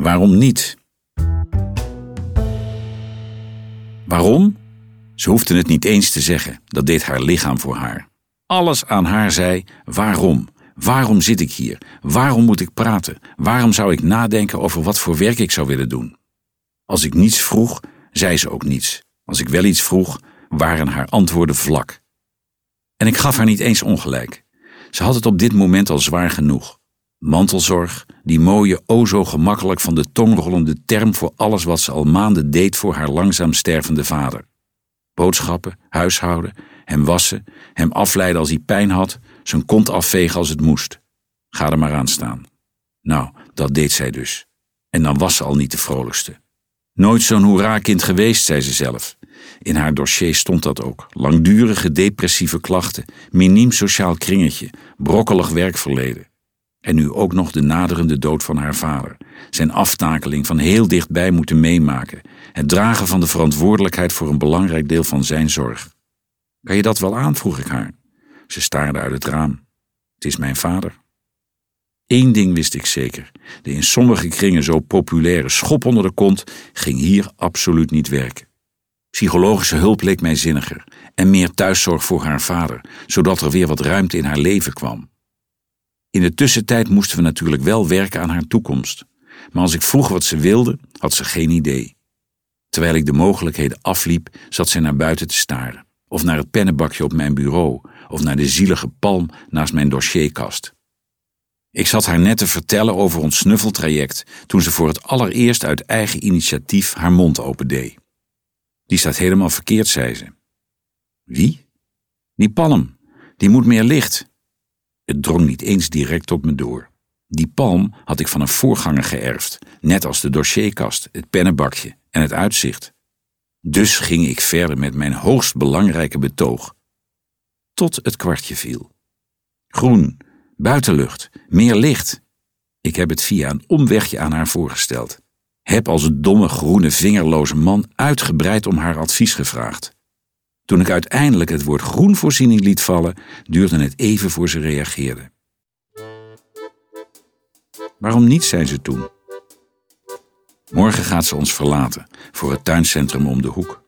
Waarom niet? Waarom? Ze hoefde het niet eens te zeggen, dat deed haar lichaam voor haar. Alles aan haar zei: waarom? Waarom zit ik hier? Waarom moet ik praten? Waarom zou ik nadenken over wat voor werk ik zou willen doen? Als ik niets vroeg, zei ze ook niets. Als ik wel iets vroeg, waren haar antwoorden vlak. En ik gaf haar niet eens ongelijk. Ze had het op dit moment al zwaar genoeg. Mantelzorg, die mooie, o zo gemakkelijk van de tong rollende term voor alles wat ze al maanden deed voor haar langzaam stervende vader. Boodschappen, huishouden, hem wassen, hem afleiden als hij pijn had, zijn kont afvegen als het moest. Ga er maar aan staan. Nou, dat deed zij dus. En dan was ze al niet de vrolijkste. Nooit zo'n hoera-kind geweest, zei ze zelf. In haar dossier stond dat ook. Langdurige depressieve klachten, miniem sociaal kringetje, brokkelig werkverleden. En nu ook nog de naderende dood van haar vader. Zijn aftakeling van heel dichtbij moeten meemaken. Het dragen van de verantwoordelijkheid voor een belangrijk deel van zijn zorg. Kan je dat wel aan? vroeg ik haar. Ze staarde uit het raam. Het is mijn vader. Eén ding wist ik zeker. De in sommige kringen zo populaire schop onder de kont ging hier absoluut niet werken. Psychologische hulp leek mij zinniger en meer thuiszorg voor haar vader, zodat er weer wat ruimte in haar leven kwam. In de tussentijd moesten we natuurlijk wel werken aan haar toekomst. Maar als ik vroeg wat ze wilde, had ze geen idee. Terwijl ik de mogelijkheden afliep, zat zij naar buiten te staren. Of naar het pennenbakje op mijn bureau, of naar de zielige palm naast mijn dossierkast. Ik zat haar net te vertellen over ons snuffeltraject toen ze voor het allereerst uit eigen initiatief haar mond opendeed. Die staat helemaal verkeerd, zei ze. Wie? Die palm. Die moet meer licht. Het drong niet eens direct tot me door. Die palm had ik van een voorganger geërfd, net als de dossierkast, het pennenbakje en het uitzicht. Dus ging ik verder met mijn hoogst belangrijke betoog. Tot het kwartje viel. Groen, buitenlucht, meer licht. Ik heb het via een omwegje aan haar voorgesteld. Heb als domme groene vingerloze man uitgebreid om haar advies gevraagd. Toen ik uiteindelijk het woord groenvoorziening liet vallen, duurde het even voor ze reageerde. Waarom niet, zei ze toen. Morgen gaat ze ons verlaten voor het tuincentrum om de hoek.